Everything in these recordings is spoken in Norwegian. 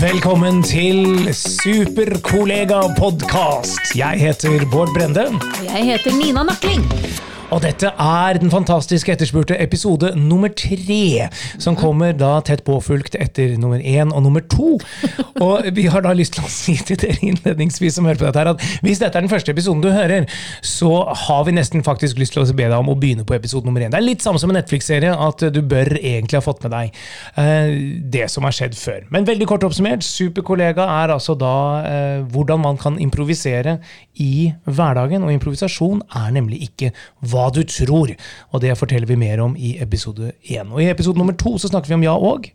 Velkommen til Superkollega-podkast. Jeg heter Bård Brende. Og jeg heter Nina Nakling. Og dette er den fantastiske etterspurte episode nummer tre, som kommer da tett påfulgt etter nummer én og nummer to. Og vi har da lyst til å si til dere innledningsvis som hører på dette her, at hvis dette er den første episoden du hører, så har vi nesten faktisk lyst til å be deg om å begynne på episode nummer én. Det er litt samme som en Netflix-serie, at du bør egentlig ha fått med deg eh, det som har skjedd før. Men veldig kort oppsummert, Superkollega er altså da eh, hvordan man kan improvisere i hverdagen, og improvisasjon er nemlig ikke hva du tror. Og det forteller vi mer om i episode én. Og i episode nummer to så snakker vi om ja og.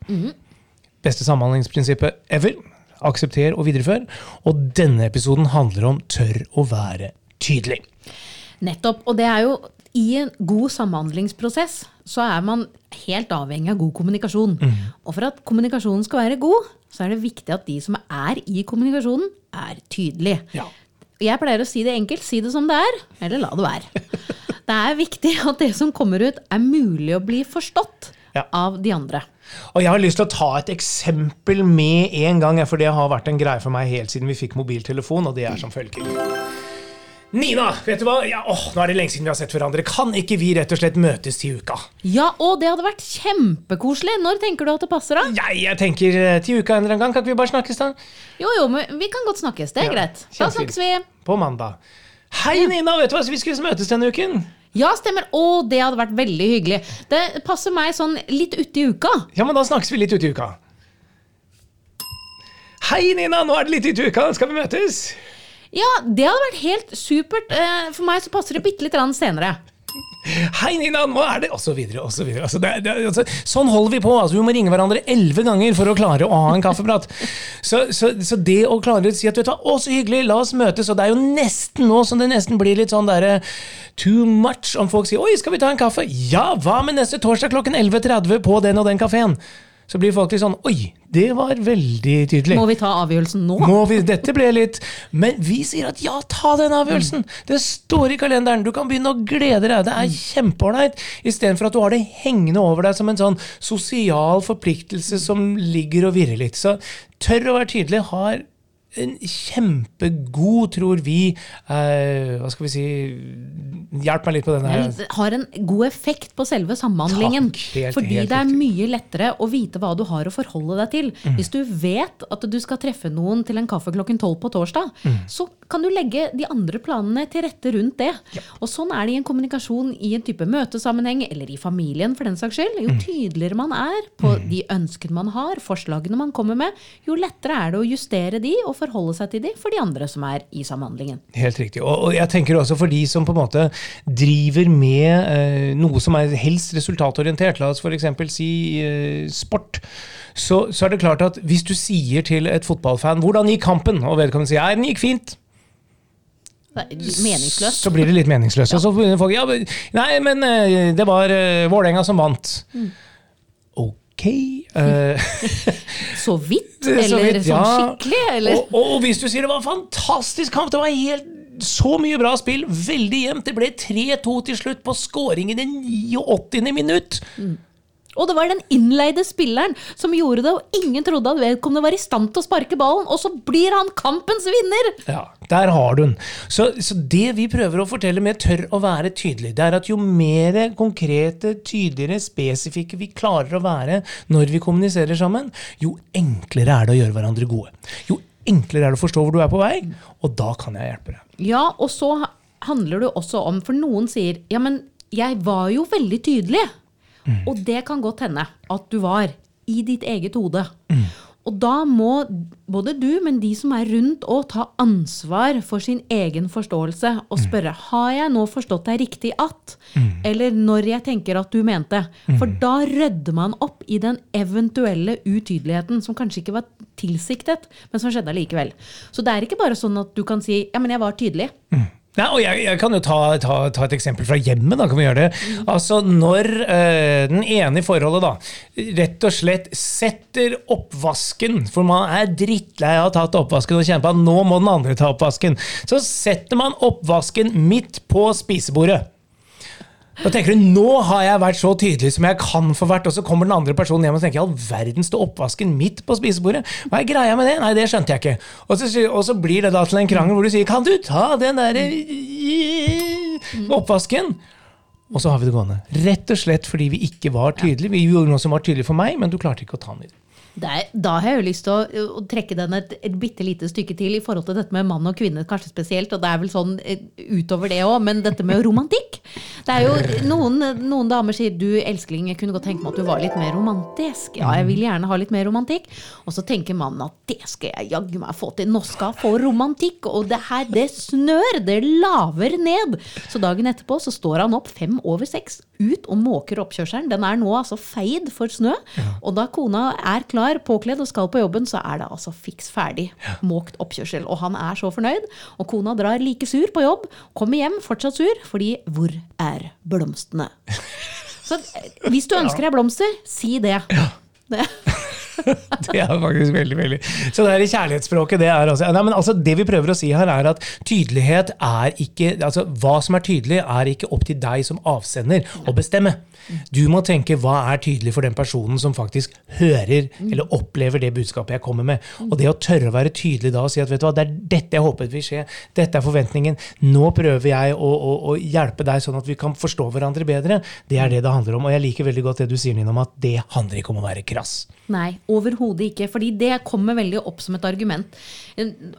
Beste samhandlingsprinsippet ever. Aksepter og viderefør. Og denne episoden handler om tør å være tydelig. Nettopp. Og det er jo i en god samhandlingsprosess så er man helt avhengig av god kommunikasjon. Og for at kommunikasjonen skal være god, så er det viktig at de som er i kommunikasjonen, er tydelige. Ja. Jeg pleier å si det enkelt. Si det som det er, eller la det være. Det er viktig at det som kommer ut, er mulig å bli forstått Ja. av de andre. Og jeg har lyst til å ta et eksempel med en gang, for det har vært en greie for meg helt siden vi fikk mobiltelefon, og det er som følger. Nina, vet du hva? Ja, åh, nå er det lenge siden vi har sett hverandre. Kan ikke vi rett og slett møtes til uka? Ja, og det hadde vært kjempekoselig. Når tenker du at det passer, da? Jeg, jeg tenker eh, til uka en eller annen gang. Kan ikke vi bare snakkes, da? Jo, jo, men vi kan godt snakkes. Det er Ja, greit. Da snakkes vi. På mandag. Hei, Nina! Vet du hva? Vi skulle møtes denne uken. Ja, stemmer. Å, det hadde vært veldig hyggelig. Det passer meg sånn litt uti uka. Ja, men da snakkes vi litt uti uka. Hei, Nina! Nå er det litt uti uka. Skal vi møtes? Ja, det hadde vært helt supert. Eh, For meg så passer det bitte litt senere. Hei, Nina! Nå er det Og så videre, og så videre. Altså, det, det, altså, sånn holder vi på. Altså, vi må ringe hverandre elleve ganger for å klare å ha en kaffeprat. Så, så, så det å klare å si at vet du å, så hyggelig, la oss møtes. Og det er jo nesten nå som det nesten blir litt sånn derre too much om folk sier oi, skal vi ta en kaffe? Ja, hva med neste torsdag klokken 11.30 på den og den kafeen? Så blir folk litt sånn oi, det var veldig tydelig. Må vi ta avgjørelsen nå? Må vi, dette ble litt Men vi sier at ja, ta den avgjørelsen! Det står i kalenderen, du kan begynne å glede deg. Det er kjempeålreit. Istedenfor at du har det hengende over deg som en sånn sosial forpliktelse som ligger og virrer litt. Så tør å være tydelig har en kjempegod, tror vi eh, Hva skal vi si Hjelp meg litt på denne. her. Har en god effekt på selve samhandlingen. Takk, helt- fordi helt det er mye lettere å vite hva du har å forholde deg til. Mm. Hvis du vet at du skal treffe noen til en kaffe klokken tolv på torsdag, Mm. så kan du legge de andre planene til rette rundt det. Og sånn er det i en kommunikasjon i en type møtesammenheng, eller i familien for den saks skyld. Mm. Jo tydeligere man er på de ønskene man har, forslagene man kommer med, jo lettere er det å justere de og forholde seg til de for de andre som er i samhandlingen. Helt riktig. Og, jeg tenker også for de som på en måte driver med eh, noe som er helst resultatorientert, la oss f.eks. si eh, sport, så, så er det klart at hvis du sier til et fotballfan 'Hvordan gikk kampen?' og vedkommende sier 'Ja, den gikk fint', meningsløst. så blir det litt meningsløst. Og så begynner folk 'Ja, nei, men eh, det var Vålerenga som vant'. Ok eh, Så vidt? Så Eller vidt, sånn skikkelig? Eller? Og, og, hvis du sier det var en fantastisk kamp, det var helt så mye bra spill, veldig jevnt. Det ble 3-2 til slutt på scoring i det 89. minutt. Og det var den innleide spilleren som gjorde det, og ingen trodde at vedkommende var i stand til å sparke ballen, og så blir han kampens vinner! Ja, der har du den. Så, så det vi prøver å fortelle med tør å være tydelig, det er at jo mer konkrete, tydeligere, spesifikke vi klarer å være når vi kommuniserer sammen, jo enklere er det å gjøre hverandre gode. Jo enklere er det å forstå hvor du er på vei, og da kan jeg hjelpe deg. Ja, og så handler det også om, for noen sier ja, men jeg var jo veldig tydelig. Og det kan godt hende at du var i ditt eget hode. Og da må både du, men de som er rundt òg, ta ansvar for sin egen forståelse og spørre har jeg nå forstått deg riktig at, eller når jeg tenker at du mente. For da rydder man opp i den eventuelle utydeligheten som kanskje ikke var tilsiktet, men som skjedde allikevel. Så det er ikke bare sånn at du kan si ja, men jeg var tydelig. Nei, og jeg, jeg kan jo ta, ta, ta et eksempel fra hjemmet. da, kan vi gjøre det. Altså, Når øh, den ene i forholdet da, rett og slett setter oppvasken, for man er drittlei av å ha tatt oppvasken og kjenne på at nå må den andre ta oppvasken, så setter man oppvasken midt på spisebordet. Da tenker du nå har jeg vært så tydelig som jeg kan få vært, og så kommer den andre personen hjem og tenker all verden står oppvasken midt på spisebordet. Hva er greia med det? Nei, det skjønte jeg ikke. Og så, og så blir det da til en krangel hvor du sier kan du ta den derre oppvasken? Og så har vi det gående. Rett og slett fordi vi ikke var tydelige. Vi gjorde noe som var tydelig for meg, men du klarte ikke å ta den videre. Er, da har jeg jo lyst til å, å trekke den et, et bitte lite stykke til i forhold til dette med mann og kvinne, kanskje spesielt. Og det er vel sånn eh, utover det òg, men dette med romantikk. Det er jo Noen, noen damer sier du elskling, jeg kunne godt tenke meg at du var litt mer romantisk. Ja, jeg vil gjerne ha litt mer romantikk. Og så tenker mannen at det skal jeg jaggu meg få til. Nå skal jeg få romantikk. Og det her, det snør. Det laver ned. Så dagen etterpå så står han opp fem over seks ut og måker oppkjørselen. Den er nå altså feid for snø. Og da kona er klar, påkledd og skal på jobben, så er det altså fiks ferdig måkt oppkjørsel. Og han er så fornøyd. Og kona drar like sur på jobb, kommer hjem fortsatt sur, fordi hvor er blomstene? Så eh, hvis du ønsker deg blomster, si det. det. Det er faktisk veldig, veldig Så det her i kjærlighetsspråket, det er altså, nei, men altså Det vi prøver å si her, er at tydelighet er ikke altså Hva som er tydelig, er ikke opp til deg som avsender å bestemme. Du må tenke hva er tydelig for den personen som faktisk hører eller opplever det budskapet jeg kommer med. Og det å tørre å være tydelig da og si at vet du hva, det er dette jeg håpet vil skje, dette er forventningen, nå prøver jeg å, å, å hjelpe deg sånn at vi kan forstå hverandre bedre, det er det det handler om. Og jeg liker veldig godt det du sier, Nina, om at det handler ikke om å være krass. Nei, overhodet ikke. Fordi det kommer veldig opp som et argument.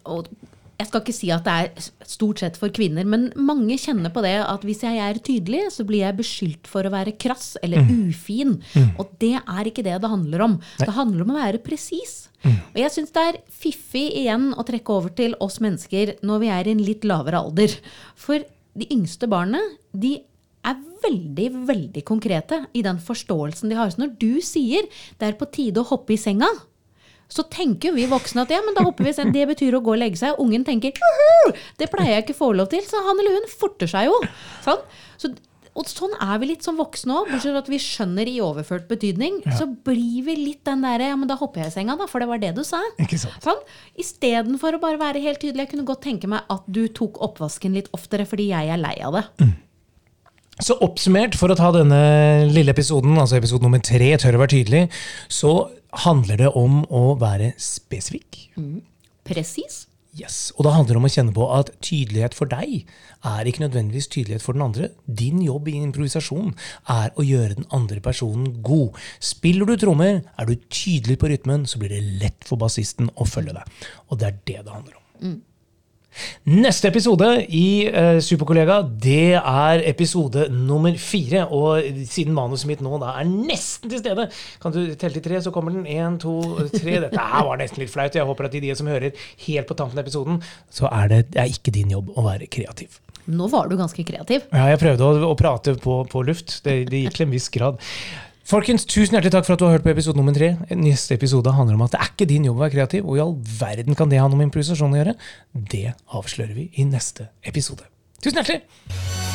Og jeg skal ikke si at det er stort sett for kvinner, men mange kjenner på det at hvis jeg er tydelig, så blir jeg beskyldt for å være krass eller ufin. Og det er ikke det det handler om. Det handler om å være presis. Og jeg syns det er fiffig igjen å trekke over til oss mennesker når vi er i en litt lavere alder. For de yngste barna, de er veldig, veldig konkrete i den forståelsen de har. Så når du sier det er på tide å hoppe i senga, så tenker vi voksne at ja, men da hopper vi i senga. Det betyr å gå og legge seg. Ungen tenker det pleier jeg ikke å få lov til. Så han eller hun forter seg jo. Sånn? Så, og sånn er vi litt som voksne òg. Bortsett fra at vi skjønner i overført betydning. Så blir vi litt den derre ja, men da hopper jeg i senga, da, for det var det du sa. Ikke sant? Sånn? Istedenfor å bare være helt tydelig. Jeg kunne godt tenke meg at du tok oppvasken litt oftere fordi jeg er lei av det. Så oppsummert, for å ta denne lille episoden, altså episode nummer tre, tør å være tydelig, så handler det om å være spesifikk. Presis. Yes. Og da handler det om å kjenne på at tydelighet for deg er ikke nødvendigvis tydelighet for den andre. Din jobb i improvisasjon er å gjøre den andre personen god. Spiller du trommer, er du tydelig på rytmen, så blir det lett for bassisten å følge deg. Og det er det det handler om. Neste episode i uh, Superkollega, det er episode nummer fire. Og siden manuset mitt nå da er nesten til stede, kan du telle til tre, så kommer den. Én, to, tre. Dette her var nesten litt flaut. Jeg håper at de som hører helt på tampen av episoden, så er det, det er ikke din jobb å være kreativ. Nå var du ganske kreativ. Ja, jeg prøvde å, å prate på, på luft. Det, det gikk til en viss grad. Folkens, tusen hjertelig takk for at du har hørt på episode nummer tre. Neste episode handler om at det er ikke din jobb å være kreativ. Og i all verden kan det ha noe med improvisasjon å gjøre? Det avslører vi i neste episode. Tusen hjertelig!